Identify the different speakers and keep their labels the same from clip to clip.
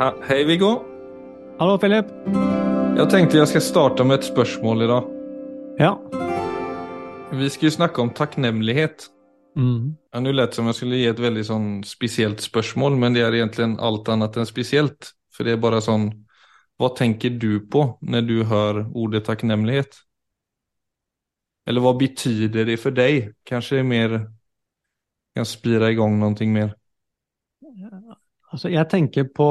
Speaker 1: Ha, hei, Viggo.
Speaker 2: Hallo, Philip.
Speaker 1: Jeg tenkte jeg skal starte med et spørsmål i dag.
Speaker 2: Ja.
Speaker 1: Vi skal jo snakke om takknemlighet.
Speaker 2: Mm.
Speaker 1: Ja, Nå lät som jeg skulle gi et veldig sånn spesielt spørsmål, men det er egentlig alt annet enn spesielt. For det er bare sånn Hva tenker du på når du hører ordet takknemlighet? Eller hva betyr det for deg? Kanskje det er mer kan spire i gang noe mer?
Speaker 2: Altså, jeg tenker på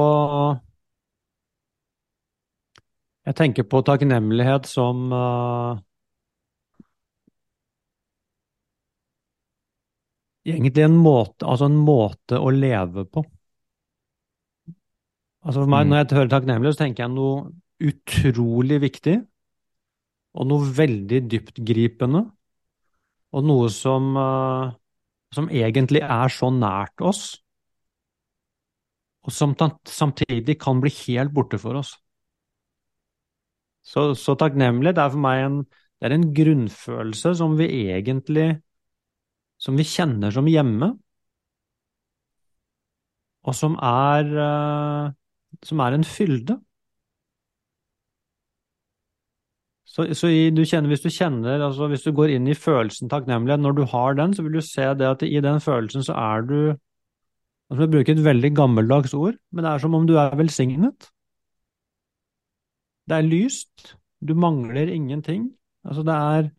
Speaker 2: Jeg tenker på takknemlighet som uh, Egentlig en måte, altså en måte å leve på. Altså for meg,
Speaker 1: Mm.
Speaker 2: Når jeg hører takknemlighet, så tenker jeg noe utrolig viktig, og noe veldig dyptgripende, og noe som, uh, som egentlig er så nært oss, og som samtidig kan bli helt borte for oss. Så, så takknemlighet er for meg en, det er en grunnfølelse som vi egentlig som vi kjenner som hjemme, og som er, eh, som er en fylde. Så, så i, du kjenner, hvis du kjenner, altså hvis du går inn i følelsen takknemlighet, når du har den, så vil du se det at i den følelsen så er du Jeg bruker et veldig gammeldags ord, men det er som om du er velsignet. Det er lyst, du mangler ingenting. Altså det er,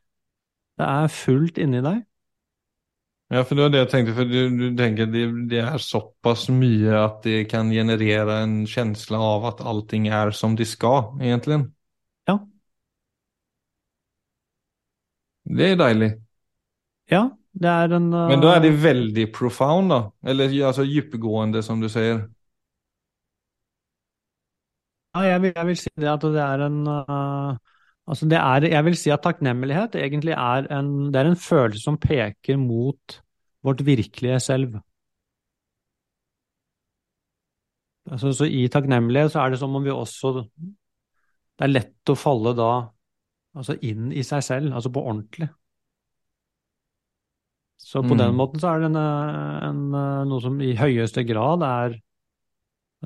Speaker 2: det er fullt inni deg.
Speaker 1: Ja, for det var det jeg tenkte. For du, du tenker det, det er såpass mye at det kan generere en følelse av at allting er som det skal, egentlig.
Speaker 2: Ja.
Speaker 1: Det er deilig.
Speaker 2: Ja, en uh,
Speaker 1: Men da er det veldig profound, da. Eller altså dypgående, som du sier.
Speaker 2: Ja, jeg vil, jeg vil si det at det er en uh, Altså, det er Jeg vil si at takknemlighet egentlig er en Det er en følelse som peker mot vårt virkelige selv. Altså, så i takknemlighet så er det som om vi også Det er lett å falle da altså inn i seg selv, altså på ordentlig. Så på
Speaker 1: Mm.
Speaker 2: den måten så er det en, en, uh, noe som i høyeste grad er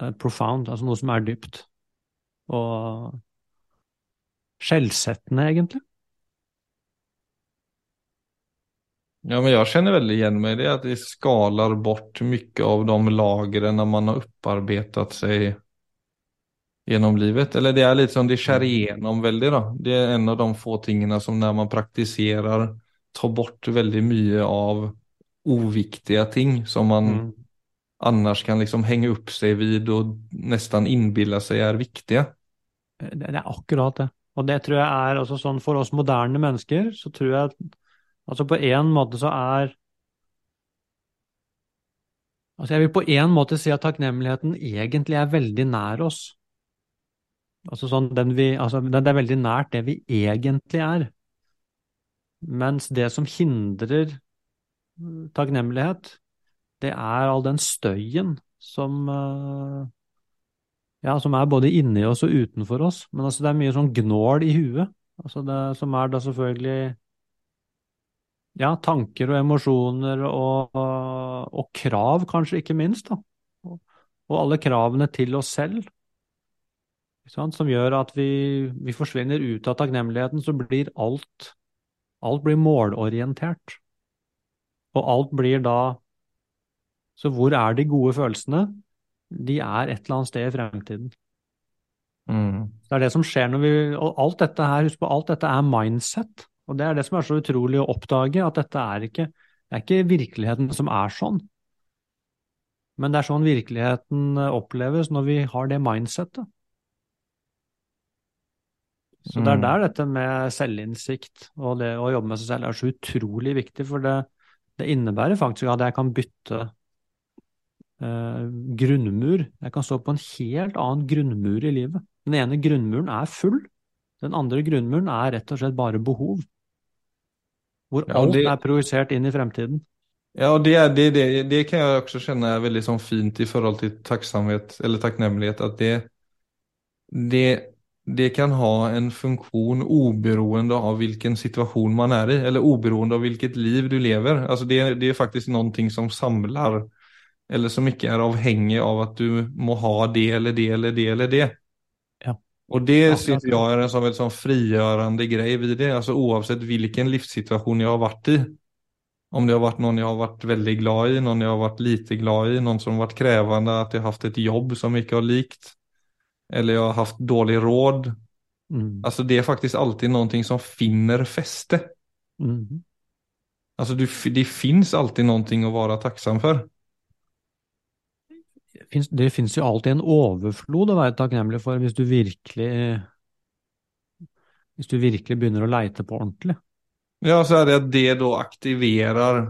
Speaker 2: uh, profound, altså noe som er dypt. Og skjellsettende, egentlig.
Speaker 1: Ja, men jeg kjenner veldig igjen meg i det, at vi skaler bort mye av de lagrene man har opparbeidet seg gjennom livet. Eller det er litt sånn, det skjærer igjennom veldig, da. Det er en av de få tingene som når man praktiserer, tar bort veldig mye av uviktige ting som man
Speaker 2: Mm.
Speaker 1: annars kan liksom henge opp seg vid og nesten innbille seg er viktige.
Speaker 2: Det, det er akkurat det. Og det tror jeg er også sånn for oss moderne mennesker, så tror jeg at altså på en måte så er Altså jeg vil på en måte si at takknemligheten egentlig er veldig nær oss. Altså sånn den vi Altså det det er veldig nært det vi egentlig er. Mens det som hindrer takknemlighet, det er all den støyen som eh, ja, som er både inni oss og utenfor oss. Men altså, det er mye sånn gnål i huet, altså det, som er da selvfølgelig ja, tanker og emosjoner og, og, og krav, kanskje ikke minst, da. Og, og alle kravene til oss selv, som gjør at vi, vi forsvinner ut av takknemligheten, så blir alt, alt blir målorientert. Og alt blir da Så hvor er de gode følelsene? De er et eller annet sted i fremtiden.
Speaker 1: Mm.
Speaker 2: Det er det som skjer når vi Og alt dette her, husk på, alt dette er mindset. Og det er det som er så utrolig å oppdage, at dette er ikke Det er ikke virkeligheten som er sånn. Men det er sånn virkeligheten oppleves når vi har det mindsettet. Så det er
Speaker 1: Mm.
Speaker 2: der dette med selvinnsikt og det å jobbe med seg selv er så utrolig viktig, for det, det innebærer faktisk at jeg kan bytte eh, grunnmur. Jeg kan stå på en helt annen grunnmur i livet. Den ene grunnmuren er full, den andre grunnmuren er rett og slett bare behov. Hvor
Speaker 1: Ja,
Speaker 2: alt
Speaker 1: det-
Speaker 2: er projisert inn i fremtiden.
Speaker 1: Ja, og det, det, det, det kan jeg også kjenne er veldig sånn fint i forhold til takksomhet eller takknemlighet. At det, det, det kan ha en funksjon oberoende av hvilken situasjon man er i, eller oberoende av hvilket liv du lever. Altså det, det er faktisk noe som samler eller som ikke er avhengig av at du må ha det eller det eller det eller det.
Speaker 2: Ja.
Speaker 1: Og det
Speaker 2: Ja, syns
Speaker 1: jeg er en sån väldigt sån frigörande grej vid det, Altså oavsett hvilken livssituation jeg har vært i. Om det har vært noen jeg har vært veldig glad i, noen jeg har vært lite glad i, noen som har vært krevende, at jeg har hatt et jobb som ikke har likt. Eller jag har haft dålig råd.
Speaker 2: Mm.
Speaker 1: Alltså det är faktiskt alltid någonting som finner fäste.
Speaker 2: Mm.
Speaker 1: Alltså du, det finns alltid någonting att vara tacksam för.
Speaker 2: Det finnes jo alltid en overflod å være takknemlig for hvis du virkelig hvis du virkelig begynner å leite på ordentlig.
Speaker 1: Ja, så er det at det da aktiverer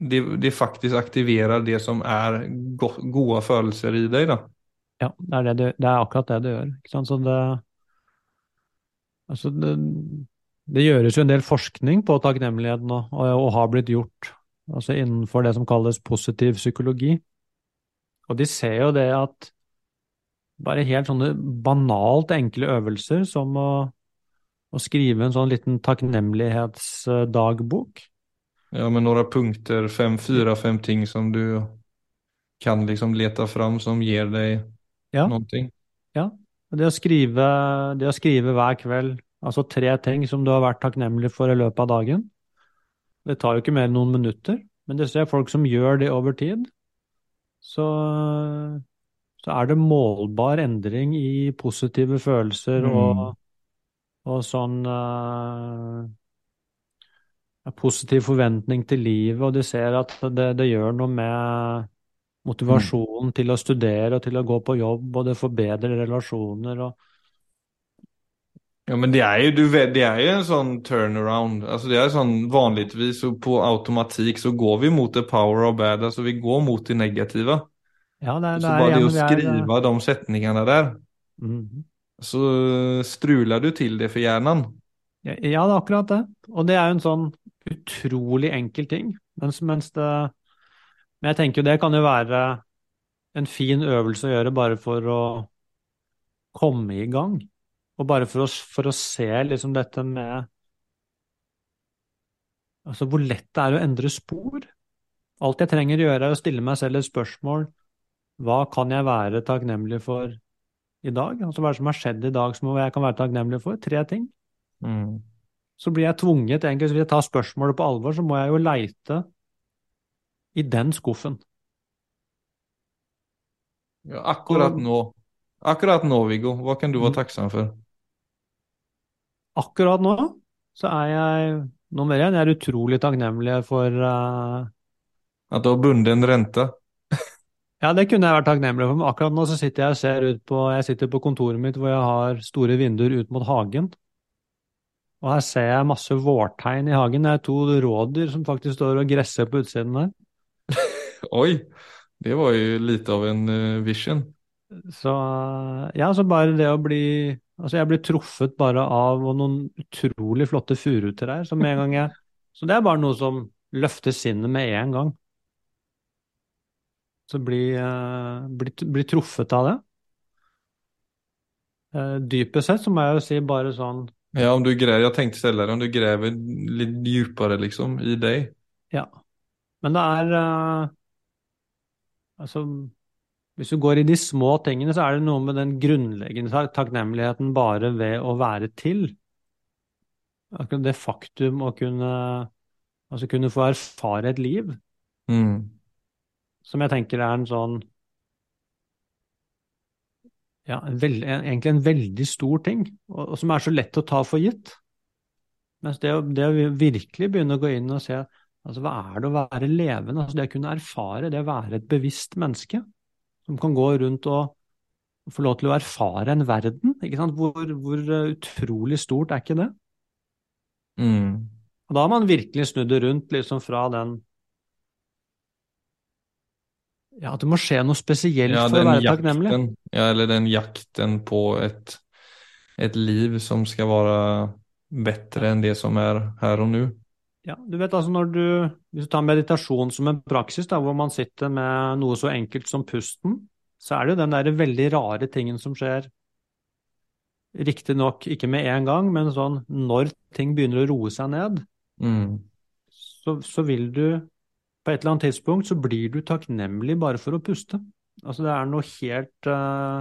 Speaker 1: det, det faktisk aktiverer det som er go gode følelser i deg, då.
Speaker 2: Ja, det er, det, du, det er akkurat det du gjør. Ikke sant? Så det, altså det, det gjøres jo en del forskning på takknemlighet nå, og, og har blitt gjort altså innenfor det som kalles positiv psykologi. Og de ser jo det at bare helt sånne banalt enkle øvelser som å, å skrive en sånn liten takknemlighetsdagbok,
Speaker 1: Ja, med noen punkter, fem, fyra, fem ting som du kan liksom lete fram som gir dig
Speaker 2: Ja.
Speaker 1: någonting.
Speaker 2: Ja, og det å skrive, det å skrive hver kveld, altså tre ting som du har vært takknemlig for i løpet av dagen, det tar jo ikke mer enn noen minutter, men det ser folk som gjør det over tid, så, så er det målbar endring i positive følelser
Speaker 1: Mm.
Speaker 2: og, og sånn uh, positiv forventning til livet, og de ser at det, det gjør noe med motivasjonen til å studere og til å gå på jobb, og det forbedrer relasjoner. og
Speaker 1: Ja, men det er jo, du vet, det er jo en sånn turnaround. Altså, det er sånn vanligvis på automatikk så går vi mot the power of bad. altså vi går mot det negative.
Speaker 2: Ja, det, er-
Speaker 1: Så
Speaker 2: det er, ja,
Speaker 1: det
Speaker 2: å
Speaker 1: skrive
Speaker 2: det er,
Speaker 1: de setningene der,
Speaker 2: mm.
Speaker 1: Så struler du til det for hjernen.
Speaker 2: Ja, ja, det er akkurat det. Og det er jo en sånn utrolig enkel ting. Mens, mens det Men jeg tenker jo det kan jo være en fin øvelse å gjøre bare for å komme i gang. Og bare for å, for å se liksom dette med Altså hvor lett det er å endre spor. Alt jeg trenger å gjøre, er å stille meg selv et spørsmål. Hva kan jeg være takknemlig for i dag? Altså hva er det som har skjedd i dag som jeg kan være takknemlig for? Tre ting
Speaker 1: Mm.
Speaker 2: så blir jeg tvunget, egentlig, hvis jeg tar spørsmålet på alvor, så må jeg jo leite i den skuffen.
Speaker 1: Ja, akkurat nå. Akkurat nå, Viggo. hva kan du
Speaker 2: være
Speaker 1: takksam for?
Speaker 2: Akkurat nå så er jeg nummer én, jeg er utrolig takknemlig for uh...
Speaker 1: At du har bunden rente?
Speaker 2: Ja, det kunne jeg vært takknemlig for, men akkurat nå så sitter jeg og ser ut på Jeg sitter på kontoret mitt hvor jeg har store vinduer ut mot hagen. Og her ser jeg masse vårtegn i hagen. Det er to rådyr som faktisk står og gresser på utsiden der.
Speaker 1: Oj, det var jo lite av en eh, vision.
Speaker 2: Så ja, så bare det å bli Altså, jeg blir truffet bare av noen utrolig flotte furutrær som en gang jeg Så det er bare noe som løfter sinnet med en gang. Så bli, eh, bli, bli truffet av det. Eh, dypest sett så må jeg jo si bare sånn
Speaker 1: Ja, om du gräver, Jeg tenkte selv der, om du graver litt dypere, liksom i deg.
Speaker 2: Ja. Men det er Altså, hvis du går i de små tingene, så er det noe med den grunnleggende takknemligheten bare ved å være til. Akkurat det faktum å kunne Altså kunne få erfare et liv,
Speaker 1: Mm.
Speaker 2: som jeg tenker er en sånn Ja, en veld, en, egentlig en veldig stor ting, og, og som er så lett å ta for gitt. Mens det, det å virkelig begynne å gå inn og se altså hva er det å være levende, altså det å kunne erfare, det å være et bevisst menneske som kan gå rundt og få lov til å erfare en verden, ikke sant? Hvor, hvor uh, utrolig stort er ikke det?
Speaker 1: Mm.
Speaker 2: Og da har man virkelig snudd det rundt liksom fra den Ja, at det må skje noe spesielt
Speaker 1: Ja,
Speaker 2: for å være takknemlig.
Speaker 1: ja, eller den jakten på et, et liv som skal være bedre enn det som er her og nu.
Speaker 2: Ja, du vet altså når du, Hvis du tar meditasjon som en praksis, da, hvor man sitter med noe så enkelt som pusten, så er det jo den der veldig rare tingen som skjer. Riktignok ikke med en gang, men sånn når ting begynner å roe seg ned,
Speaker 1: Mm.
Speaker 2: så, så vil du på et eller annet tidspunkt så blir du takknemlig bare for å puste. Altså det er noe helt uh,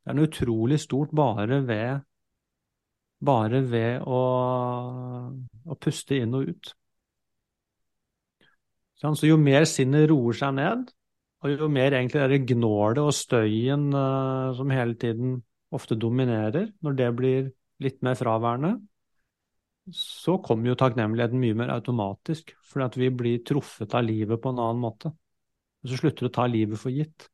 Speaker 2: Det er noe utrolig stort bare ved bare ved å, å puste inn og ut. Så jo mer sinnet roer seg ned, og jo mer egentlig det gnålet og støyen uh, som hele tiden ofte dominerer, når det blir litt mer fraværende, så kommer jo takknemligheten mye mer automatisk, fordi vi blir truffet av livet på en annen måte. Og så slutter du å ta livet for gitt.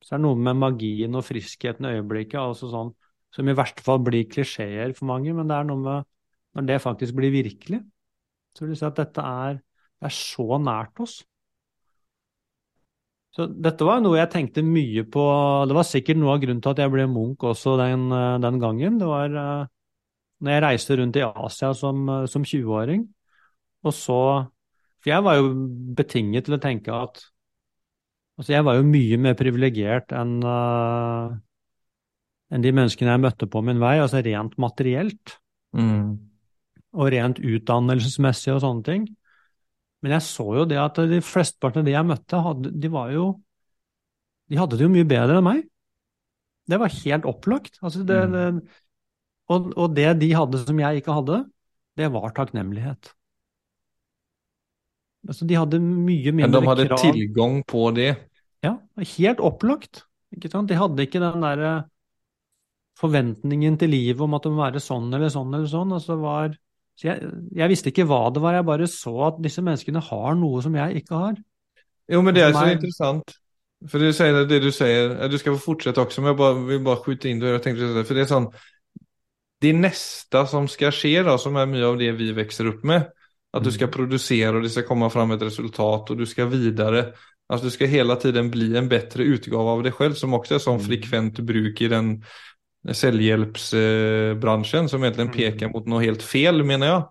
Speaker 2: Så er det noe med magien og friskheten i øyeblikket, altså sånn, som i verste fall blir klisjeer for mange, men det er noe med når det faktisk blir virkelig, så vil du si at dette er, er så nært oss. Så dette var noe jeg tenkte mye på. Det var sikkert noe av grunnen til at jeg ble Munch også den, den gangen. Det var uh, når jeg reiste rundt i Asia som, som 20-åring, og så For jeg var jo betinget til å tenke at Altså, jeg var jo mye mer privilegert enn uh, enn de menneskene jeg møtte på min vei, altså rent materielt.
Speaker 1: Mm.
Speaker 2: Og rent utdannelsesmessig og sånne ting. Men jeg så jo det at de flesteparten av de jeg møtte, hadde, de var jo De hadde det jo mye bedre enn meg. Det var helt opplagt. Altså det, mm. det, og, og, det de hadde som jeg ikke hadde, det var takknemlighet. Altså de hadde mye mindre krav.
Speaker 1: Men de hadde krav. tilgang på det?
Speaker 2: Ja, helt opplagt. De hadde ikke den derre forventningen til livet om at det må være sånn eller sånn eller sånn. Altså var, så jeg, jeg, visste ikke hva det var, jeg bare så at disse menneskene har noe som jeg ikke har.
Speaker 1: Jo, men det er så interessant. For du sier det du sier, du skal få fortsette også, men jeg bare, vil bare skyte inn det. For det er sånn Det neste som skal skje, da, som er mye av det vi vokser opp med, at du skal mm. produsere, og det skal komme fram et resultat, og du skal videre. Altså, du skal hele tiden bli en bedre utgave av deg selv, som også er sånn mm. frekvent bruk i den selvhjelpsbransjen som egentlig mm. peker mot noe helt fel, mener jeg.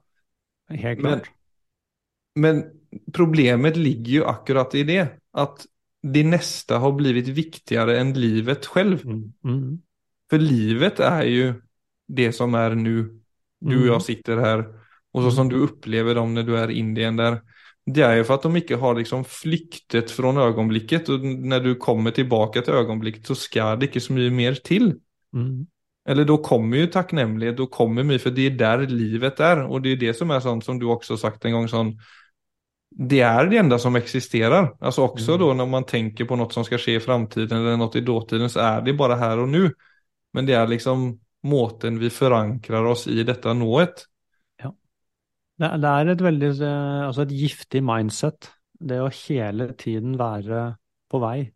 Speaker 2: Helt klart.
Speaker 1: Men, men, problemet ligger jo akkurat i det, at det neste har blivit viktigere enn livet selv.
Speaker 2: Mm. Mm.
Speaker 1: For livet er jo det som er nå. Du og jeg mm. sitter her, og så som du opplever dem når du er i Indien der. Det er jo for at de ikke har liksom flyktet fra øyeblikket, og når du kommer tilbake til øyeblikket, så skal det ikke så mye mer til.
Speaker 2: Mm.
Speaker 1: Eller da kommer jo takknemlighet, da kommer mye, for det er der livet er. Og det er det som er sånn som du også har sagt en gang, sånn Det er det enda som eksisterer. Altså også mm. da når man tenker på noe som skal skje i framtiden eller noe i dåtiden, så er det bare her og nå. Men det er liksom måten vi forankrer oss i dette nået.
Speaker 2: Ja. Det er et veldig Altså et giftig mindset, det å hele tiden være på vei.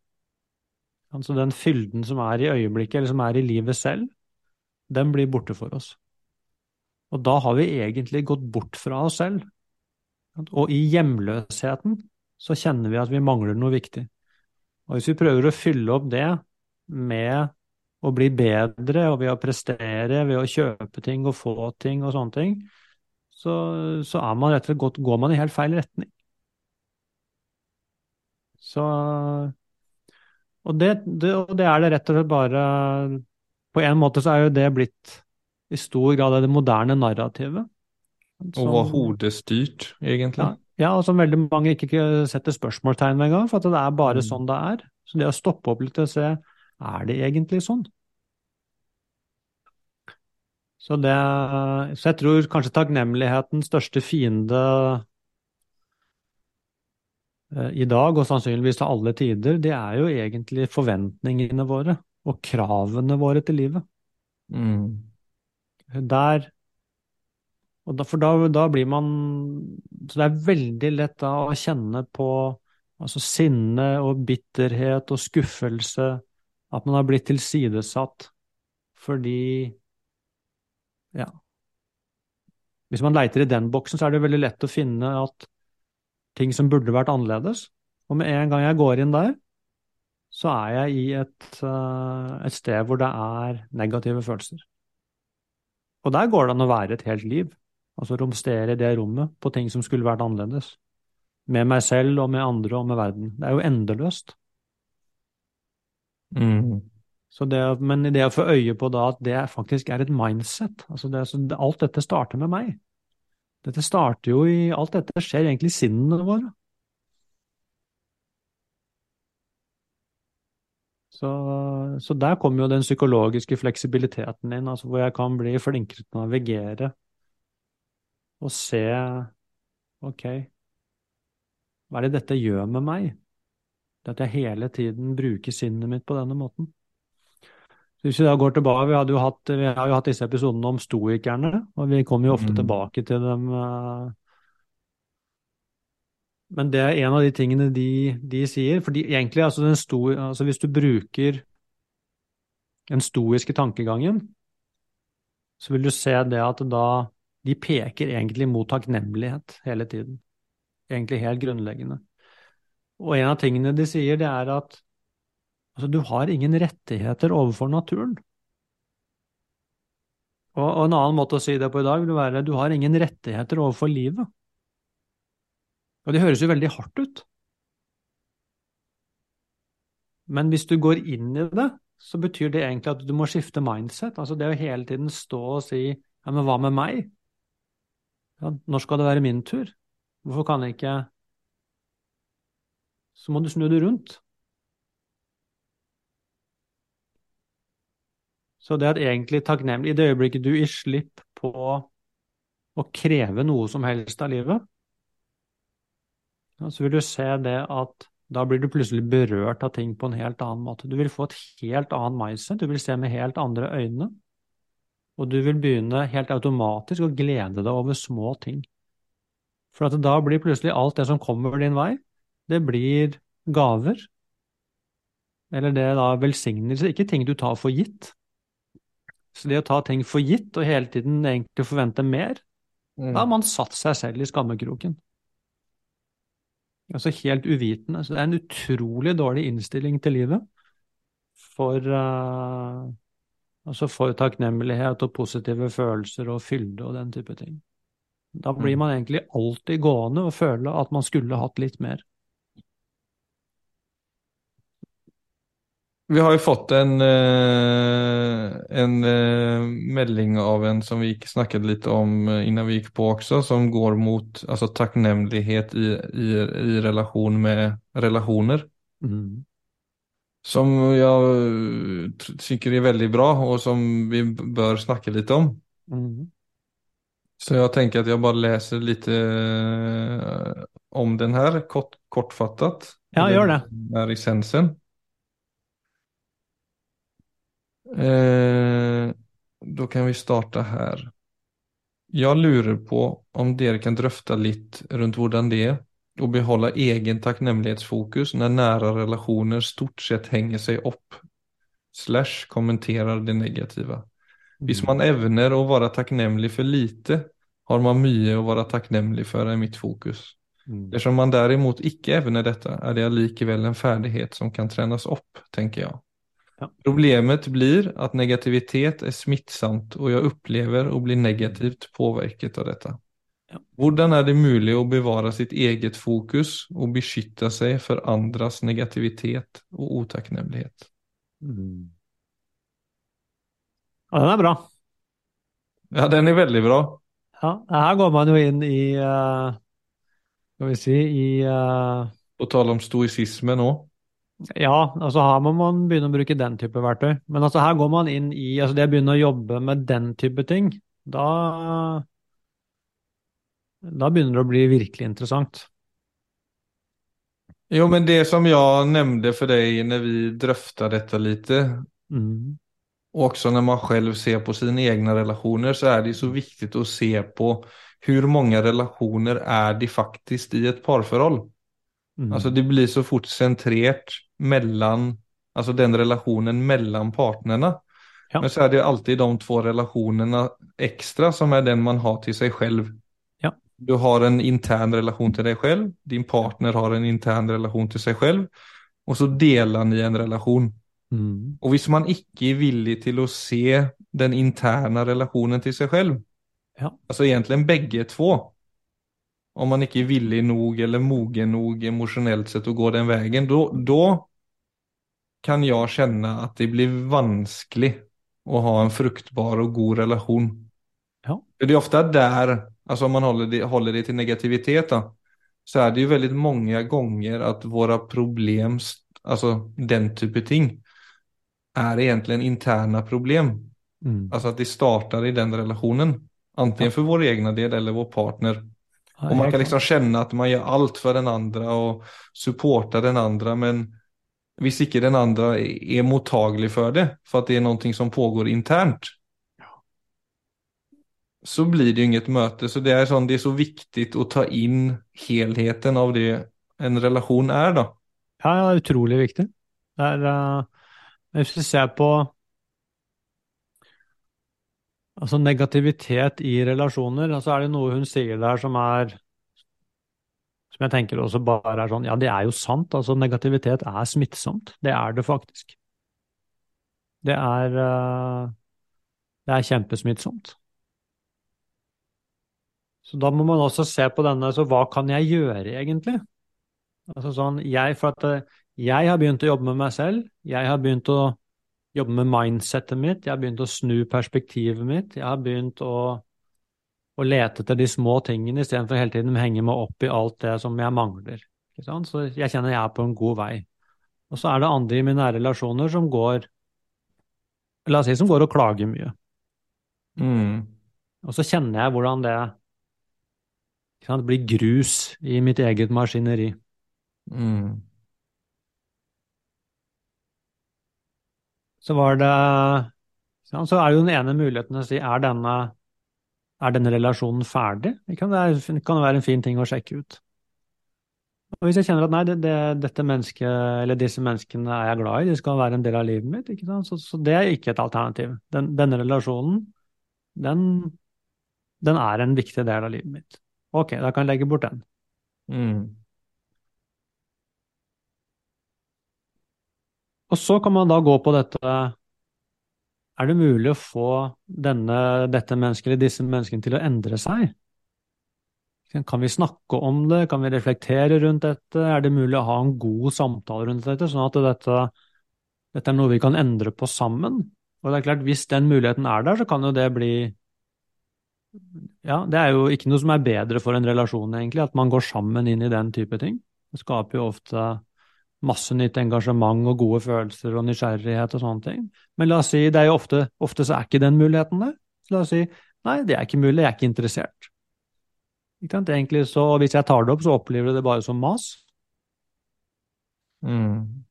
Speaker 2: Altså den fylden som er i øyeblikket, eller som er i livet selv, den blir borte for oss. Og da har vi egentlig gått bort fra oss selv. Og i hjemløsheten så kjenner vi at vi mangler noe viktig. Og hvis vi prøver å fylle opp det med å bli bedre og ved å prestere, ved å kjøpe ting og få ting og sånne ting, så, så er man rett og slett går man i helt feil retning. Så og det, det, og det, er det rett og slett bare På en måte så er jo det blitt i stor grad det moderne narrativet.
Speaker 1: Som, og hodestyrt, egentlig.
Speaker 2: Ja, ja, og som veldig mange ikke setter spørsmålstegn ved engang, for at det er bare mm. sånn det er. Så det å stoppe opp litt og se er det egentlig sånn? Så, det, så jeg tror kanskje takknemlighetens største fiende i dag, og sannsynligvis til alle tider, det er jo egentlig forventningene våre og kravene våre til livet.
Speaker 1: Mm.
Speaker 2: Der da, For da, da, blir man Så det er veldig lett da å kjenne på altså sinne og bitterhet og skuffelse, at man har blitt tilsidesatt fordi Ja. Hvis man leiter i den boksen, så er det veldig lett å finne at ting som burde vært annerledes. Og med en gang jeg går inn der, så er jeg i et, uh, et sted hvor det er negative følelser. Og der går det an å være et helt liv. Altså romstere i det rommet på ting som skulle vært annerledes. Med meg selv og med andre og med verden. Det er jo endeløst.
Speaker 1: Mm.
Speaker 2: Det, men det å få øye på da at det faktisk er et mindset altså det, Alt dette starter med meg. Dette starter jo i Alt dette skjer egentlig i sinnene våre. Så, så, der kommer jo den psykologiske fleksibiliteten inn, altså hvor jeg kan bli flinkere til å navigere og se Ok, hva er det dette gjør med meg? Det at jeg hele tiden bruker sinnet mitt på denne måten. Hvis vi da går tilbake, Vi, jo hatt, vi har jo hatt disse episodene om stoikerne, og vi kommer jo ofte mm. tilbake til dem. Uh, men det er en av de tingene de, de sier. fordi egentlig, altså, sto, altså Hvis du bruker den stoiske tankegangen, så vil du se det at da de peker egentlig mot takknemlighet hele tiden. Egentlig helt grunnleggende. Og en av tingene de sier, det er at altså, du har ingen rettigheter overfor naturen. Og, og en annen måte å si det på i dag vil være at du har ingen rettigheter overfor livet. Og det høres jo veldig hardt ut. Men hvis du går inn i det, så betyr det egentlig at du må skifte mindset. Altså det å hele tiden stå og si ja, men hva med meg? Ja, når skal det være min tur? Hvorfor kan jeg ikke Så må du snu det rundt. Så det at egentlig takknemlig I det øyeblikket du gir slipp på å kreve noe som helst av livet, så vil du se det at da blir du plutselig berørt av ting på en helt annen måte. Du vil få et helt annet mindset, du vil se med helt andre øyne. Og du vil begynne helt automatisk å glede deg over små ting. For da blir plutselig alt det som kommer din vei, det blir gaver. Eller det er da velsignelse, ikke ting du tar for gitt. Så det å ta ting for gitt og hele tiden egentlig forvente mer, mm. da har man satt seg selv i skammekroken. Altså helt uvitende. Så det er en utrolig dårlig innstilling til livet for, uh, altså for takknemlighet og positive følelser og fylde og den type ting. Da blir mm. man egentlig alltid gående og føle at man skulle hatt litt mer.
Speaker 1: Vi har jo fått en, eh, en eh, melding av en som vi snakket litt om eh, innan vi gikk på også, som går mot altså, takknemlighet i, i, i, relasjon med relasjoner. Mm. Som jeg syns er veldig bra, og som vi bør snakke litt om. Mm. Så jeg tenker at jeg bare leser litt om den her, kort, kortfattet.
Speaker 2: Ja, gjør det.
Speaker 1: Den er essensen. Eh, da kan vi starte her. Jeg lurer på om dere kan drøfte litt rundt hvordan det er å beholde egen takknemlighetsfokus når nære relasjoner stort sett henger seg opp slash kommenterer det negative. Hvis mm. man evner å være takknemlig for lite, har man mye å være takknemlig for, er mitt fokus. Mm. Dersom man derimot ikke evner dette, er det allikevel en ferdighet som kan trenes opp, tenker jeg. Ja. Problemet blir at negativitet er smittsamt, og jeg opplever å bli negativt påvirket av dette. Ja. Hvordan er det mulig å bevare sitt eget fokus og beskytte seg for andres negativitet og utakknemlighet? Mm.
Speaker 2: Ja, den er bra.
Speaker 1: Ja, den er veldig bra.
Speaker 2: Ja, her går man jo inn i uh, Skal vi si i uh...
Speaker 1: På tale om stoisisme nå?
Speaker 2: Ja, altså her må man begynne å bruke den type verktøy. Men altså her går man inn i altså det å begynne å jobbe med den type ting. Da, da begynner det å bli virkelig interessant.
Speaker 1: Jo, men det som jeg nevnte for deg når vi drøftet dette litt, mm. også når man selv ser på sine egne relasjoner, så er det så viktig å se på hvor mange relasjoner er det faktisk i et parforhold. Mm. Alltså det blir så fort sentrert mellan, alltså den relationen mellan partnerna. Ja. Men så är det alltid de två relationerna extra som är den man har till sig själv.
Speaker 2: Ja.
Speaker 1: Du har en intern relation till dig själv, din partner har en intern relation til seg selv, og så deler ni en relation. Mm. Og hvis man ikke er villig til å se den interne relasjonen til seg selv,
Speaker 2: ja.
Speaker 1: altså egentlig begge to, om man ikke er villig nok eller mogen nok emosjonelt sett å gå den veien, da kan jeg kjenne at det blir vanskelig å ha en fruktbar og god relasjon.
Speaker 2: Ja.
Speaker 1: det er ofte der, altså om man holder det, holder det til negativitet, da, så er det jo veldig mange ganger at våre problem, altså den type ting, er egentlig interne problem.
Speaker 2: Mm.
Speaker 1: Altså at det starter i den relationen. Antingen for vår egen del eller vår partner. Och man kan liksom känna att man gör allt för den andra och supportar den andra. Men hvis ikke den andra är mottaglig för det, för att det är någonting som pågår internt. Så blir det ju inget möte. Så det är, sånn, det är så viktigt att ta in helheten av det en relation är då.
Speaker 2: Ja, ja, det er utrolig viktig. Det er, uh, hvis vi ser på altså negativitet i relasjoner, Altså er det noe hun sier der som er Som jeg tenker også bare er sånn Ja, det er jo sant. Altså, negativitet er smittsomt. Det er det faktisk. Det er eh, Det er kjempesmittsomt. Så da må man også se på denne Så hva kan jeg gjøre, egentlig? Altså sånn, jeg, for at eh, jeg har begynt å jobbe med meg selv. Jeg har begynt å jobbe med mindsettet mitt. Jeg har begynt å snu perspektivet mitt. Jeg har begynt å, å lete etter de små tingene istedenfor hele tiden å henge meg opp i alt det som jeg mangler. Så jeg kjenner jeg er på en god vei. Og så er det andre i mine nære relasjoner som går La oss si som går og klager mye.
Speaker 1: Mm.
Speaker 2: Og så kjenner jeg hvordan det sant, blir grus i mitt eget maskineri.
Speaker 1: Mm.
Speaker 2: Så var det Så er jo den ene muligheten å si er denne, er denne relasjonen ferdig? Det kan være, kan være en fin ting å sjekke ut. Og hvis jeg kjenner at nei, det, det, dette mennesket, eller disse menneskene er jeg glad i, de skal være en del av livet mitt? Så, så det er ikke et alternativ. Den, denne relasjonen, den, den er en viktig del av livet mitt. Ok, da kan jeg legge bort den.
Speaker 1: Mm.
Speaker 2: Og så kan man da gå på dette Er det mulig å få denne, dette mennesket eller disse menneskene til å endre seg? Kan vi snakke om det? Kan vi reflektere rundt dette? Er det mulig å ha en god samtale rundt dette, sånn at dette, dette er noe vi kan endre på sammen? Og det er klart, Hvis den muligheten er der, så kan jo det bli Ja, det er jo ikke noe som er bedre for en relasjon, egentlig, at man går sammen inn i den type ting. Det skaper jo ofte masse nytt engasjement og gode følelser og nysgjerrighet og sånne ting. Men la oss si, det er jo ofte, ofte så er ikke den muligheten der. Så la oss si nei, det er ikke mulig, jeg er ikke interessert. Ikke sant? Egentlig så, Hvis jeg tar det opp, så opplever du det bare som mas.
Speaker 1: Mm.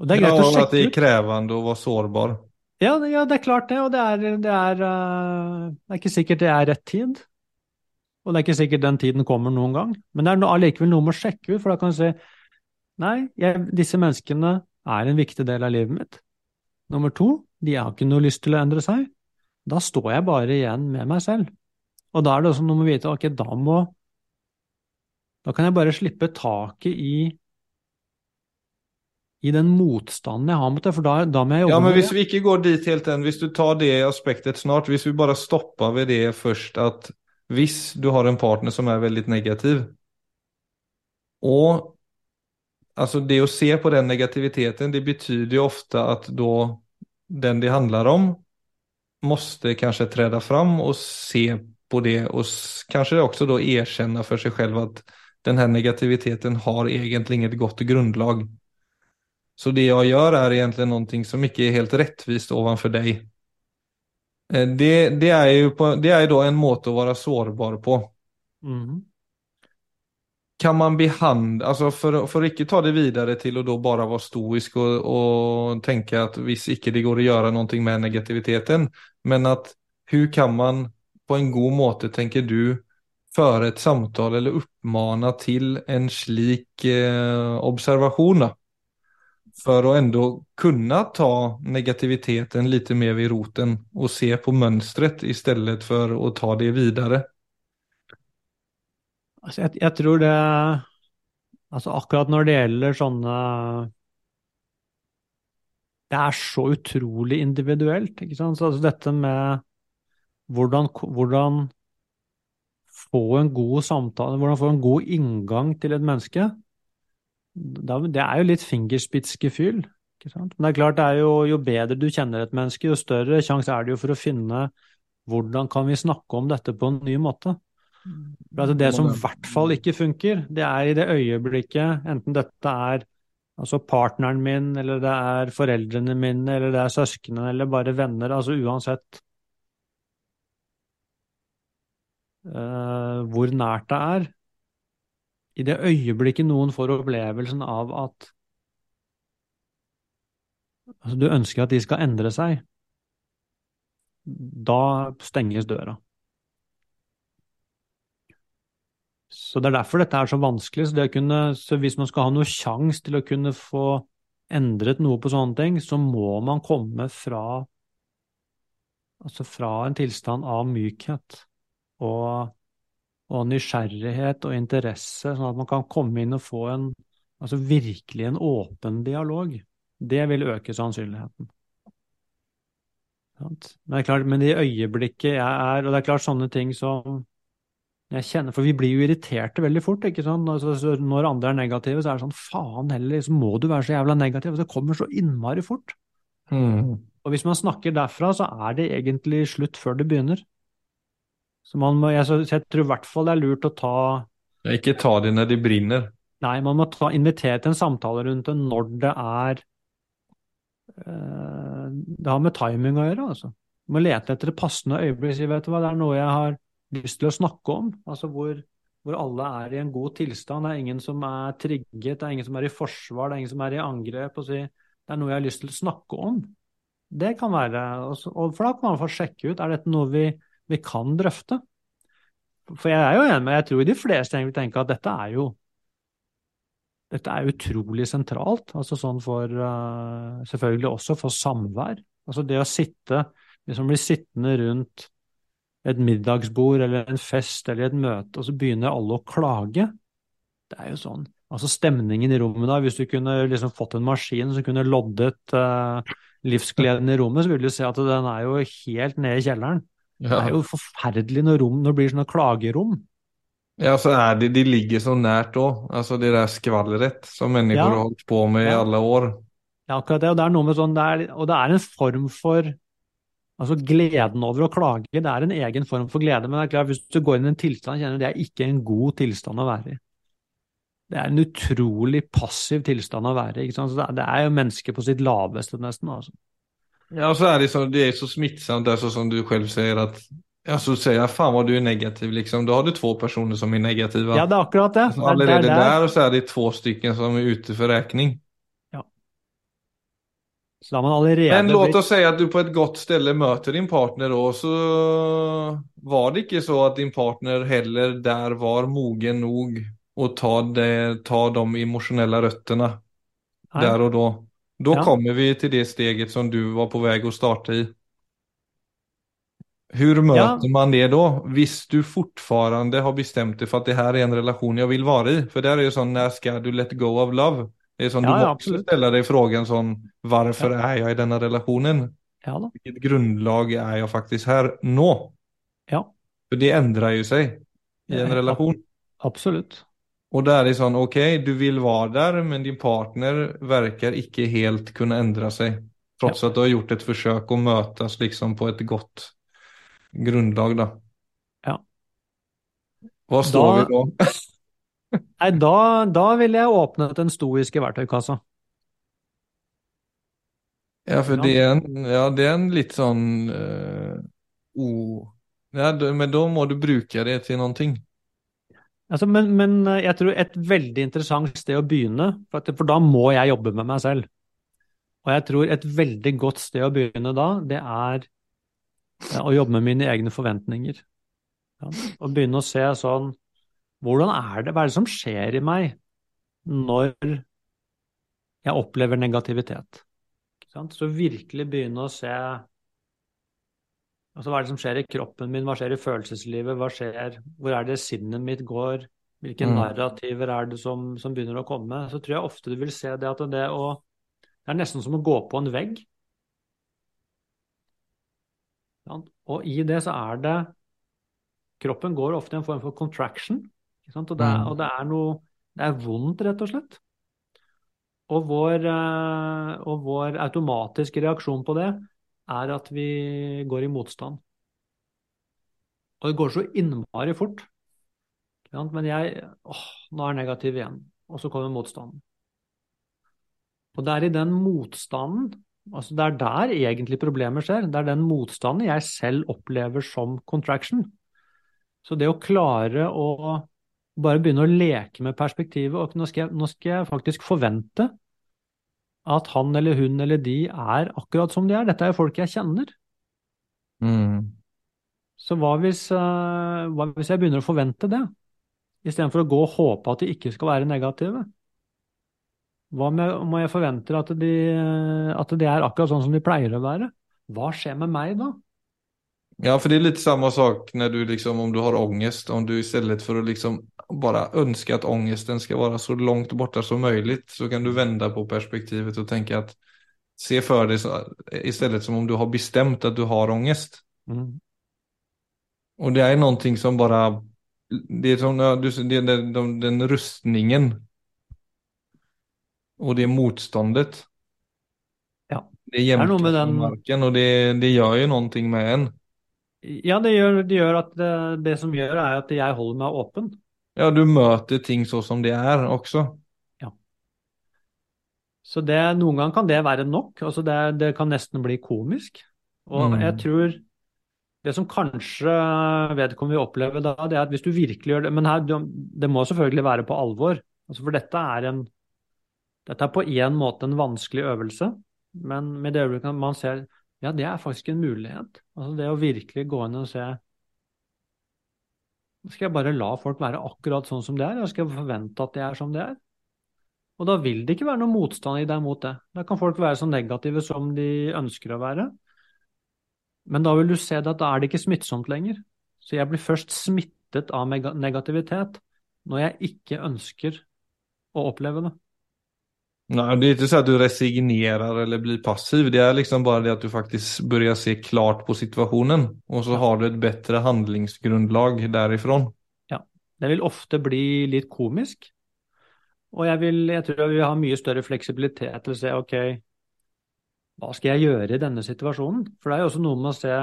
Speaker 2: Og det er greit
Speaker 1: ja,
Speaker 2: å
Speaker 1: sjekke ut.
Speaker 2: At
Speaker 1: det
Speaker 2: er
Speaker 1: krevende å være sårbar.
Speaker 2: Ja, ja, det er klart det, og det er, det, er, eh, det er ikke sikkert det er rett tid. Og det er ikke sikkert den tiden kommer noen gang. Men det er allikevel noe med å sjekke ut, for da kan du si nei, jeg, disse menneskene er en viktig del av livet mitt. Nummer to, de har ikke noe lyst til å endre seg. Da står jeg bare igjen med meg selv. Og da er det også noe med å vite ok, da må Da kan jeg bare slippe taket i i den motstanden jeg har mot det, for da, da må jeg jobbe
Speaker 1: Ja, men
Speaker 2: med
Speaker 1: hvis
Speaker 2: det.
Speaker 1: vi ikke går dit helt enn, hvis du tar det aspektet snart, hvis vi bare stopper ved det først, at hvis du har en partner som er veldig negativ, og altså det å se på den negativiteten, det betyder jo ofte at da den det handler om, måste kanskje träda fram og se på det og kanskje også da erkjenne for seg selv at den her negativiteten har egentlig inget godt grunnlag. Så det jeg gjør er egentlig noe som ikke er helt rettvist overfor deg. Eh, Det, det er jo på, det er en måte å være sårbar på.
Speaker 2: Mhm.
Speaker 1: Kan man behandle, altså for, for ikke ta det videre til å da bare være stoisk og, og tenke at hvis ikke det går å gjøre noe med negativiteten, men at hur kan man på en god måte, tenker du, føre et samtale eller oppmane til en slik eh, observasjon? For å ändå kunna ta negativiteten lite mer vid roten og se på mönstret istället for å ta det videre.
Speaker 2: Altså, jeg, jeg tror det Altså, akkurat når det gjelder sånne Det er så utrolig individuelt, ikke sant? Så altså, dette med hvordan, hvordan få en god samtale, hvordan få en god inngang til et menneske, det er jo litt fingerspitzgefühl? Men det er klart, det er jo, jo bedre du kjenner et menneske, jo større sjanse er det jo for å finne hvordan kan vi snakke om dette på en ny måte. Altså det som i hvert fall ikke funker, det er i det øyeblikket, enten dette er Altså partneren min, eller det er foreldrene mine, eller det er søsknene, eller bare venner. Altså uansett uh, hvor nært det er. I det øyeblikket noen får opplevelsen av at altså du ønsker at de skal endre seg, da stenges døra. Så det er derfor dette er så vanskelig. Så, kunne, så hvis man skal ha noe sjanse til å kunne få endret noe på sånne ting, så må man komme fra altså fra en tilstand av mykhet og, og nysgjerrighet og interesse, sånn at man kan komme inn og få en altså virkelig en åpen dialog. Det vil øke sannsynligheten. Men det er klart, men i øyeblikket jeg er Og det er klart sånne ting som jeg kjenner, For vi blir jo irriterte veldig fort. ikke sant? Altså, når andre er negative, så er det sånn faen heller, så må du være så jævla negativ. Det kommer så innmari fort.
Speaker 1: Mm.
Speaker 2: Og hvis man snakker derfra, så er det egentlig slutt før det begynner. Så, må, jeg, så jeg, tror i hvert fall det er lurt å ta
Speaker 1: Ikke ta det når de brenner.
Speaker 2: Nei, man må ta, invitere til en samtale rundt det når det er øh, Det har med timing å gjøre, altså. Man må lete etter det passende øyeblikk. Si, vet du hva, det er noe jeg har lyst til å snakke om. Altså hvor, hvor, alle er i en god tilstand. Det er ingen som er trigget, det er ingen som er i forsvar, det er ingen som er i angrep. Si, det er noe jeg har lyst til å snakke om. Det kan være, og For da kan man få sjekke ut er dette noe vi, vi kan drøfte. For jeg er jo enig med, jeg tror de fleste egentlig tenker at dette er jo dette er utrolig sentralt, altså sånn for uh, Selvfølgelig også for samvær. Altså det å sitte, liksom bli sittende rundt et middagsbord eller en fest eller et møte, og så begynner alle å klage. Det er jo sånn. Altså Stemningen i rommet da, hvis du kunne liksom fått en maskin som kunne loddet uh, livsgleden i rommet, så ville du se at den er jo helt nede i kjelleren. Ja. Det er jo forferdelig når, rom, når det blir sånne klagerom.
Speaker 1: Ja, så er det, de ligger så nært òg. Altså det der skvalleret som mennesker ja. har holdt på med i alle år.
Speaker 2: Ja, akkurat det. Og det er noe med sånn, det er, og det er en form for Altså Gleden over å klage det er en egen form for glede, men det er klart, hvis du går inn i en tilstand kjenner du det er ikke en god tilstand å være i. Det er en utrolig passiv tilstand å være i. Det er jo mennesket på sitt laveste, nesten. altså.
Speaker 1: Ja, så er det, så, det er så smittsomt, det er sånn som du selv sier, at ja, så sier jeg faen hva du er negativ, liksom. Da har du to personer som er negative.
Speaker 2: Ja, det er akkurat det.
Speaker 1: Altså, allerede der, der, og så er det to stykker som er ute for regning.
Speaker 2: Allerede
Speaker 1: Men låt oss si at du på et godt sted møter din partner, og så var det ikke så at din partner heller der var mogen nok å ta, det, ta de emosjonelle røttene der og da. Da ja. kommer vi til det steget som du var på vei å starte i. Hur møter ja. man det da, hvis du fortfarande har bestemt deg for at det her er en relasjon jeg vil være i? For det er jo sånn, når skal du let go of love? Det är som ja, du ja, måste ställa dig frågan sån, varför ja. är jag i denna relationen?
Speaker 2: Ja, da.
Speaker 1: Hvilket grundlag er jeg faktisk her nå?
Speaker 2: Ja.
Speaker 1: For det endrer jo seg i en relasjon.
Speaker 2: Absolut.
Speaker 1: Og där er det sånn ok, du vil være der, men din partner virker ikke helt kunne endre seg. Tross ja. at du har gjort et forsøk å møtes liksom på et godt grundlag da.
Speaker 2: Ja.
Speaker 1: Hva står da, vi då?
Speaker 2: Nei, da, da ville jeg åpnet den stoiske verktøykassa.
Speaker 1: Ja, for det er en, ja, det er en litt sånn uh, oh. ja, Men da må du bruke det til ting.
Speaker 2: Altså, men, men, eh, jeg tror et veldig interessant sted å begynne, for, at, for, da må jeg jobbe med meg selv. Og jeg tror et veldig godt sted å begynne da, det er ja, å jobbe med mine egne forventninger. Ja, og begynne å se sånn hvordan er det, hva er det som skjer i meg når jeg opplever negativitet? Så virkelig begynne å se altså Hva er det som skjer i kroppen min, hva skjer i følelseslivet, hva skjer, hvor er det sinnet mitt går, hvilke mm. narrativer er det som, som, begynner å komme? Så tror jeg ofte du vil se det at det å Det er nesten som å gå på en vegg. Og i det så er det Kroppen går ofte i en form for contraction. Og det, er, mm. og det er noe Det er vondt, rett og slett. Og vår, eh, og vår automatiske reaksjon på det er at vi går i motstand. Og det går så innmari fort. Men jeg åh, nå er jeg negativ igjen. Og så kommer motstanden. Og det er i den motstanden, altså det er der egentlig problemet skjer. Det er den motstanden jeg selv opplever som contraction. Så det å klare å bare begynne å leke med perspektivet, og nå skal jeg, nå skal jeg faktisk forvente at han eller hun eller de er akkurat som de er. Dette er jo folk jeg kjenner.
Speaker 1: Mm.
Speaker 2: Så hva hvis, uh, hva hvis jeg begynner å forvente det, istedenfor å gå og håpe at de ikke skal være negative? Hva om jeg forventer at de, at de er akkurat sånn som de pleier å være? Hva skjer med meg da?
Speaker 1: Ja, för det är lite samma sak när du liksom, om du har ångest, om du istället för att liksom bara önska att ångesten ska vara så långt borta som möjligt så kan du vända på perspektivet och tänka att se för dig så, istället som om du har bestämt att du har ångest.
Speaker 2: Mm.
Speaker 1: Och det är någonting som bara, det är som det är den, den rustningen og det motståndet.
Speaker 2: Ja.
Speaker 1: Det jämkar den... marken og det, det gjør jo noe med en.
Speaker 2: Ja, det gjør, det gjør at det, det, som gjør, er at jeg holder meg åpen.
Speaker 1: Ja, du møter ting så som de er også.
Speaker 2: Ja. Så det, noen ganger kan det være nok. altså Det, det kan nesten bli komisk. Og mm. jeg tror det som kanskje vedkommende vil oppleve da, det er at hvis du virkelig gjør det Men her, det må selvfølgelig være på alvor. altså For dette er en dette er på en måte en vanskelig øvelse, men med det øyeblikket man ser ja, det er faktisk en mulighet. Altså det å virkelig gå inn og se Skal jeg bare la folk være akkurat sånn som de er, skal jeg forvente at de er som de er? Og da vil det ikke være noen motstand i deg mot det. Da kan folk være så negative som de ønsker å være. Men da vil du se det at da er det ikke smittsomt lenger. Så jeg blir først smittet av negativitet når jeg ikke ønsker å oppleve det.
Speaker 1: Nej, det är inte så att du resignerar eller blir passiv. Det är liksom bara det att du faktiskt börjar se klart på situationen. Och så har du ett bättre handlingsgrundlag därifrån.
Speaker 2: Ja, det vil ofte bli litt komisk. Og jeg, vil, jeg tror jeg vil ha mye større fleksibilitet til å se ok, hva skal jeg gjøre i denne situasjonen? For det er jo også noe med å se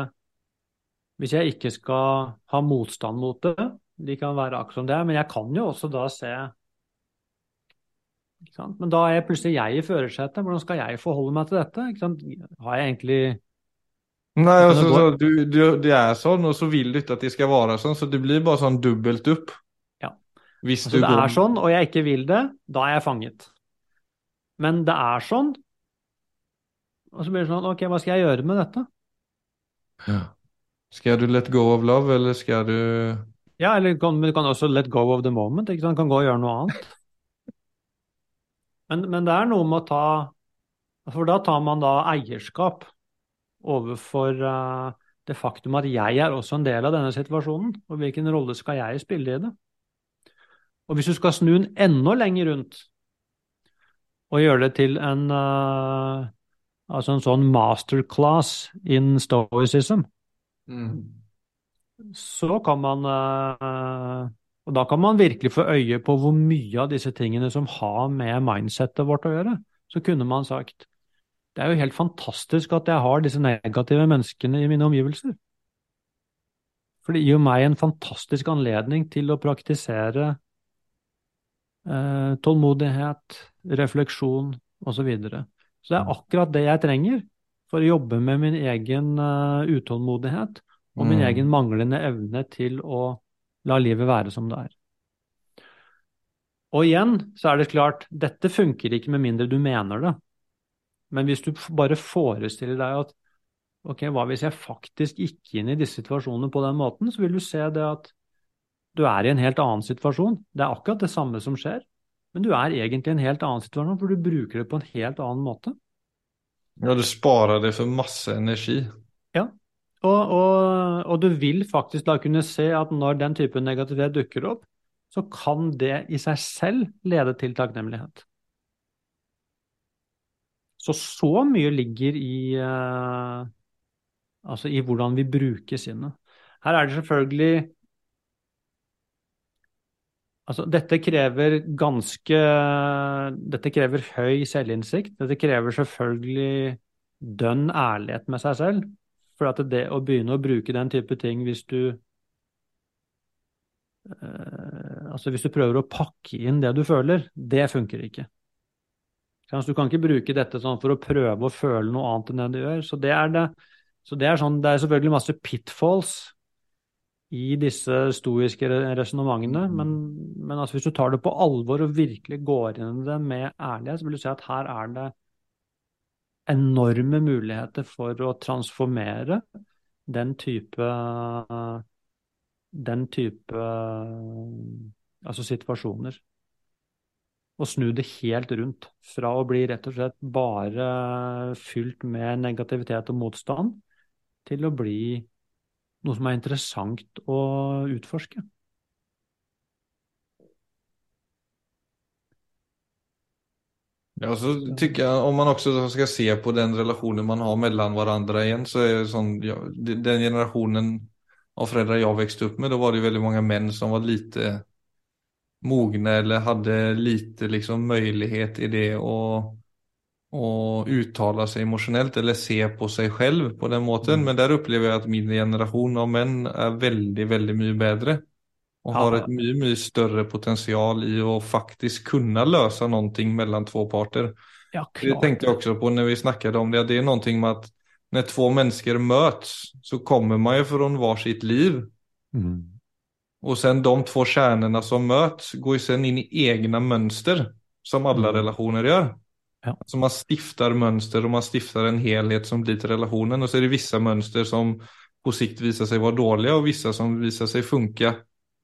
Speaker 2: Hvis jeg ikke skal ha motstand mot det, de kan være akkurat som det er, men jeg kan jo også da se men da er plutselig jeg i førersetet. Hvordan skal jeg forholde meg til dette? Har jeg egentlig
Speaker 1: Nei, altså, så, du, du, det er sånn, og så vil du ikke at det skal være sånn, så det blir bare sånn dobbelt opp.
Speaker 2: Ja. Hvis altså, det går... er sånn, og jeg ikke vil det, da er jeg fanget. Men det er sånn, og så blir det sånn Ok, hva skal jeg gjøre med dette?
Speaker 1: Ja. Skal du let go of love, eller skal du
Speaker 2: Ja, eller kan, du kan også let go of the moment. Ikke sant? Kan gå og gjøre noe annet. Men, men, det er noe med å ta For da tar man da eierskap overfor uh, det faktum at jeg er også en del av denne situasjonen. Og hvilken rolle skal jeg spille i det? Og hvis du skal snu den enda lenger rundt og gjøre det til en uh, altså en sånn masterclass in stoicism, mm. så kan man uh, og da kan man virkelig få øye på hvor mye av disse tingene som har med mindsettet vårt å gjøre. Så kunne man sagt det er jo helt fantastisk at jeg har disse negative menneskene i mine omgivelser. For det gir jo meg en fantastisk anledning til å praktisere eh, tålmodighet, refleksjon osv. Så, videre. så det er akkurat det jeg trenger for å jobbe med min egen uh, utålmodighet og min mm. egen manglende evne til å La livet være som det er. Og igjen så er det klart, dette funker ikke med mindre du mener det. Men hvis du bare forestiller deg at ok, hva hvis jeg faktisk gikk inn i disse situasjonene på den måten, så vil du se det at du er i en helt annen situasjon. Det er akkurat det samme som skjer, men du er egentlig i en helt annen situasjon, for du bruker det på en helt annen måte.
Speaker 1: Ja, du sparer det for masse energi.
Speaker 2: Og, og, og, du vil faktisk da kunne se at når den type negativitet dukker opp, så kan det i seg selv lede til takknemlighet. Så så mye ligger i uh, altså i hvordan vi bruker sinnet. Her er det selvfølgelig Altså, dette krever ganske Dette krever høy selvinnsikt. Dette krever selvfølgelig dønn ærlighet med seg selv. For at det å begynne å bruke den type ting hvis du eh, Altså hvis du prøver å pakke inn det du føler, det funker ikke. Så du kan ikke bruke dette sånn for å prøve å føle noe annet enn det du gjør. Så det er, det, så det er, sånn, det er selvfølgelig masse pitfalls i disse stoiske resonnementene, men, men altså hvis du tar det på alvor og virkelig går inn i det med ærlighet, så vil du si at her er det enorme muligheter for å transformere den type den type altså situasjoner. Og snu det helt rundt. Fra å bli rett og slett bare fylt med negativitet og motstand, til å bli noe som er interessant å utforske.
Speaker 1: Ja, så tycker jag, om man också ska se på den relationen man har mellan varandra igen, så är det sån, ja, den generationen av föräldrar jag växte upp med, då var det väldigt många män som var lite mogna eller hade lite liksom möjlighet i det och, och uttala sig emotionellt eller se på sig själv på den måten. Mm. Men där upplever jag att min generation av män är väldigt, väldigt mycket bättre. Och ja. har ett mycket, mycket större potential i att faktiskt kunna lösa någonting mellan två parter. Ja, det tänkte jag också på när vi snackade om det. Det är någonting med att när två människor möts så kommer man ju från varsitt liv. Mm. Och sen de två kärnorna som möts går ju sen in i egna mönster som alla mm. relationer gör. Ja. Så man stiftar mönster och man stiftar en helhet som blir till relationen och så är det vissa mönster som på sikt visar sig vara dåliga och vissa som visar sig funka.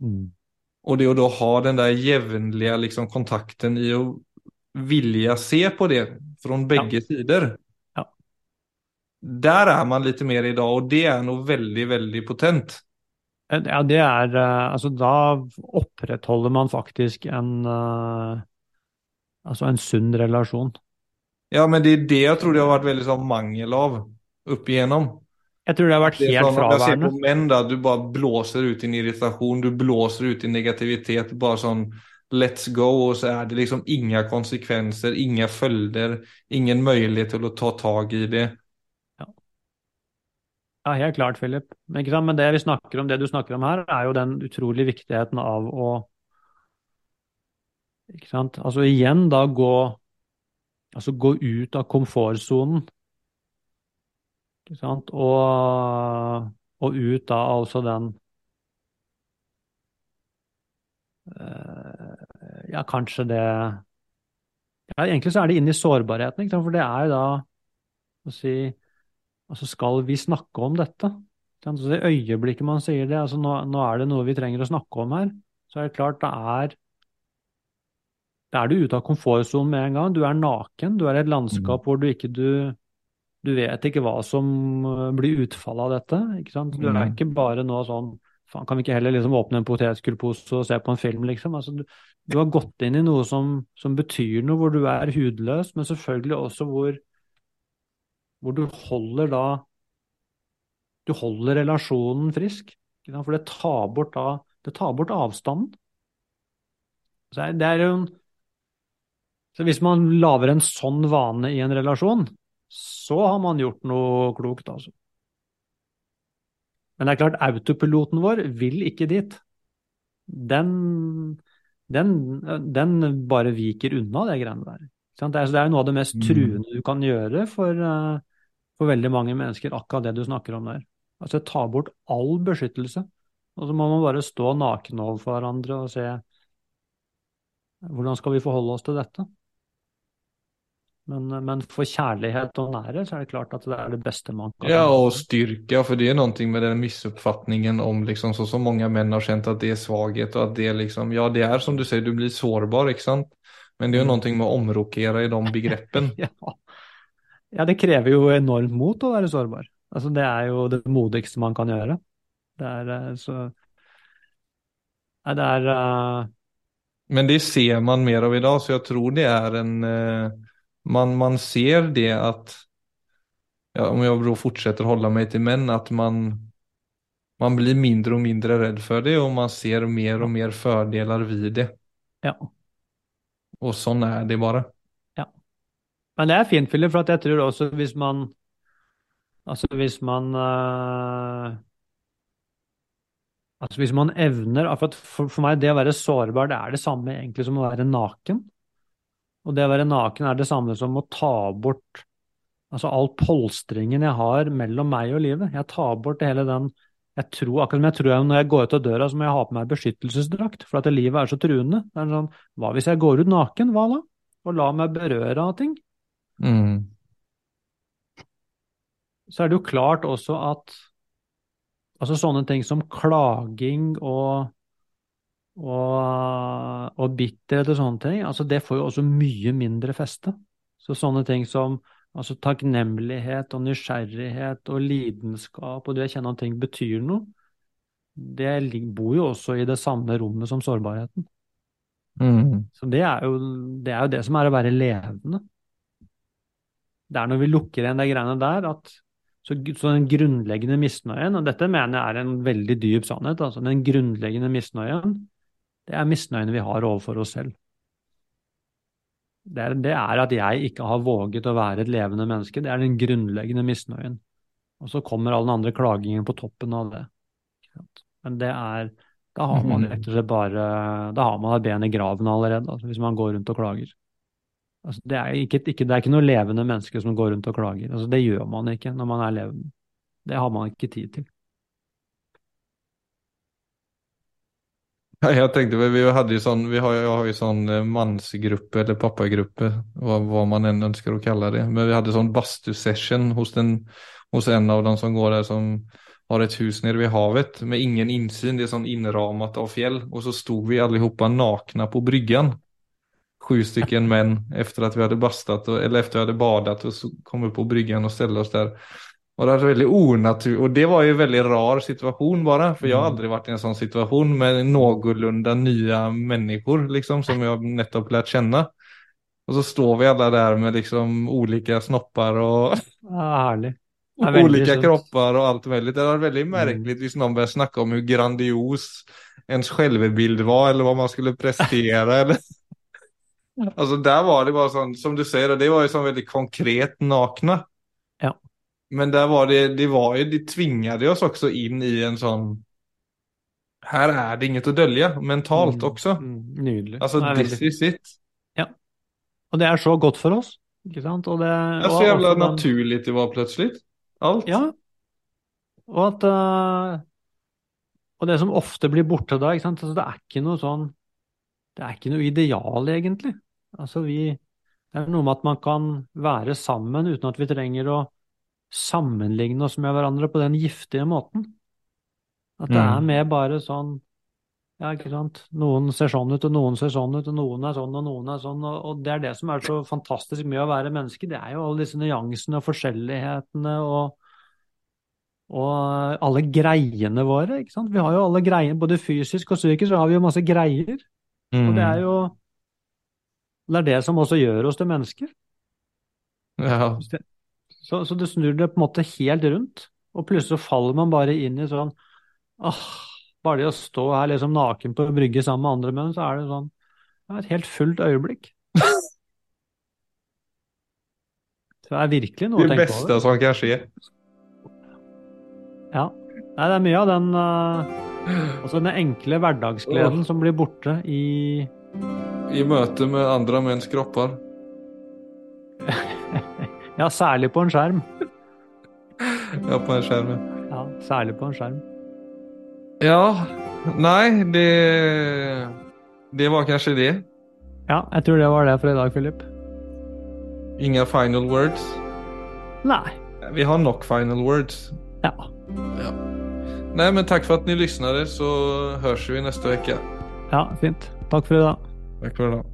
Speaker 1: Mm. Och det att då ha den där jävnliga liksom, kontakten i att vilja se på det från bägge ja. sidor. Ja. Där är man lite mer idag och det är nog väldigt, väldigt potent.
Speaker 2: Ja, det er eh, Altså, da opprettholder man faktisk en Altså en sunn relasjon.
Speaker 1: Ja, men det er det jeg tror det har vært veldig sånn mangel av opp igjennom.
Speaker 2: Jeg tror det har vært helt sånn, fraværende.
Speaker 1: På menn da, du bare blåser ut din irritasjon, du blåser ut din negativitet. Bare sånn let's go, og så er det liksom ingen konsekvenser, ingen følger, ingen mulighet til å ta tak i det.
Speaker 2: Ja, helt klart, Philip. Men, Men det vi snakker om, det du snakker om her, er jo den utrolig viktigheten av å ikke sant? Altså igjen da gå Altså gå ut av komfortsonen. Og, og ut da altså den øh, Ja, kanskje det ja, Egentlig så er det inn i sårbarheten, for det er jo da å si altså skal vi snakke om dette? Så det øyeblikket man sier det, altså nå, nå, er det noe vi trenger å snakke om her, så er det klart det er Da er du ute av komfortsonen med en gang. Du er naken. Du er i et landskap mm. hvor du ikke du, du vet ikke hva som øh, blir utfallet av dette. ikke sant? Du er mm. ikke bare nå sånn faen, Kan vi ikke heller liksom åpne en potetgullpose og se på en film, liksom? Altså, du, du, har gått inn i noe som, som betyr noe, hvor du er hudløs, men selvfølgelig også hvor hvor du holder da Du holder relasjonen frisk. For det tar bort, da, det tar bort avstanden. Så det er jo så Hvis man lager en sånn vane i en relasjon, så har man gjort noe klokt, altså. Men det er klart, autopiloten vår vil ikke dit. Den, den, den bare viker unna det greiene der. Det er, jo noe av det mest mm. truende du kan gjøre for, uh, for veldig mange mennesker, akkurat det du snakker om der. Altså ta bort all beskyttelse. Og så må man bare stå naken overfor hverandre og se hvordan skal vi forholde oss til dette. Men, men, for kjærlighet og nærhet så er det klart at det er det beste man kan
Speaker 1: Ja, og styrke, for det er noe med den misoppfatningen om liksom, så som mange menn har kjent at det er svaghet, og at det liksom Ja, det er som du sier, du blir sårbar, ikke sant? Men det er jo mm. noe med å omrokere i de begrepene. ja.
Speaker 2: Ja, det krever jo enormt mot å være sårbar. Altså, det er jo det modigste man kan gjøre. Det er eh, så Nei, det er uh...
Speaker 1: Men det ser man mer av i dag, så jeg tror det er en uh, man, man ser det at ja, Om jeg da fortsetter å holde meg til menn, at man, man blir mindre og mindre redd for det, og man ser mer og mer fordeler ved det. Ja. Og sånn er det bare.
Speaker 2: Men det er fint, Philip, for jeg tror også hvis man Altså hvis man uh, Altså hvis man evner for, for, meg, det å være sårbar, det er det samme egentlig som å være naken. Og det å være naken er det samme som å ta bort altså all polstringen jeg har mellom meg og livet. Jeg tar bort hele den jeg tror, Akkurat som jeg tror når jeg går ut av døra, så må jeg ha på meg beskyttelsesdrakt, for at livet er så truende. Det er sånn, Hva hvis jeg går ut naken, hva da? Og lar meg berøre av ting?
Speaker 1: Mm.
Speaker 2: Så er det jo klart også at altså sånne ting som klaging og og, og bitterhet og sånne ting, altså det får jo også mye mindre feste. Så sånne ting som altså takknemlighet og nysgjerrighet og lidenskap og det å kjenne at ting betyr noe, det bor jo også i det samme rommet som sårbarheten.
Speaker 1: Mm.
Speaker 2: Så det er, jo, det er jo det som er å være levende. Det er når vi lukker igjen de greiene der, at så, så, den grunnleggende misnøyen, og dette mener jeg er en veldig dyp sannhet, altså den grunnleggende misnøyen, det er misnøyen vi har overfor oss selv. Det er, det er, at jeg ikke har våget å være et levende menneske. Det er den grunnleggende misnøyen. Og så kommer all den andre klagingen på toppen av det. Men det er Da har man rett og slett bare Da har man et ben i graven allerede, altså, hvis man går rundt og klager. Altså, det, er ikke, ikke, det er ikke noe levende menneske som går rundt og klager. Altså, det gjør man ikke når man er levende. Det har man ikke tid til.
Speaker 1: Jeg tenkte, vi, hadde jo sånn, vi har, har jo sånn eh, mannsgruppe eller pappagruppe, hva, hva, man enn ønsker å kalle det. Men vi hadde sånn bastusession hos, hos en av dem som går der som har et hus nede ved havet med ingen innsyn. Det er sånn innrammet av fjell. Og så sto vi allihopa nakne på bryggen. Sju stycken menn etter at vi hadde badet. Og så kom vi på bryggen og ställde oss der. Og det veldig onaturligt, og det var jo en veldig rar situasjon bare, for jeg har mm. aldri vært i en sånn situasjon med någorlunda nye mennesker liksom, som jeg nettopp lært kjenne. Og så står vi alle der med liksom ulike snopper og
Speaker 2: ja,
Speaker 1: ulike kropper og alt mulig. Det var veldig mm. merkelig hvis noen begynte snakke om hvor grandios ens selvbilde var, eller hva man skulle prestere. eller... Altså Der var det bare sånn, som du sier, det var jo sånn veldig konkret nakne.
Speaker 2: Ja.
Speaker 1: Men där var det, det var ju, det tvingade oss också in i en sån Her er det inget å dölja mentalt mm, også.
Speaker 2: Mm, nydelig.
Speaker 1: Altså, this is it.
Speaker 2: Ja. Og det er så godt for oss, ikke sant? Og det,
Speaker 1: det er så jævla naturlig det var plutselig. Alt.
Speaker 2: Ja. Og at uh, Og det som ofte blir borte da, ikke sant. Altså, det er ikke noe sånn Det er ikke noe ideal, egentlig. Altså, vi Det er noe med at man kan være sammen uten at vi trenger å sammenligne oss med hverandre på den giftige måten. At det er mm. mer bare sånn ja, ikke sant. Noen ser sånn ut, og noen ser sånn ut, og noen er sånn, og noen er sånn. Og, og det er det som er så fantastisk med å være menneske. Det er jo alle disse nyansene og forskjellighetene og, og alle greiene våre. ikke sant? Vi har jo alle greiene, både fysisk og psykisk, så har vi jo masse greier. Mm. Og det er jo Det er det som også gjør oss til mennesker.
Speaker 1: Ja.
Speaker 2: Så, så, det snur det på en måte helt rundt, og plutselig faller man bare inn i sånn åh, Bare det å stå her liksom naken på brygge sammen med andre menn, så er det sånn det er et helt fullt øyeblikk. det er virkelig noe å tenke over.
Speaker 1: Det beste som kan skje.
Speaker 2: Ja. Nei, det er mye av den uh, Altså den enkle hverdagsgleden oh. som blir borte i
Speaker 1: I møte med andre menns kropper.
Speaker 2: Ja, særlig på en skjerm.
Speaker 1: ja, på en skjerm, ja.
Speaker 2: ja. Særlig på en skjerm.
Speaker 1: Ja. Nei, det Det var kanskje det.
Speaker 2: Ja, jeg tror det var det for i dag, Philip.
Speaker 1: Ingen final words?
Speaker 2: Nei.
Speaker 1: Vi har nok final words.
Speaker 2: Ja.
Speaker 1: ja. Nei, men takk for at ni lyssnade, så høres vi neste uke.
Speaker 2: Ja, fint. Takk for i dag.
Speaker 1: Takk for i dag.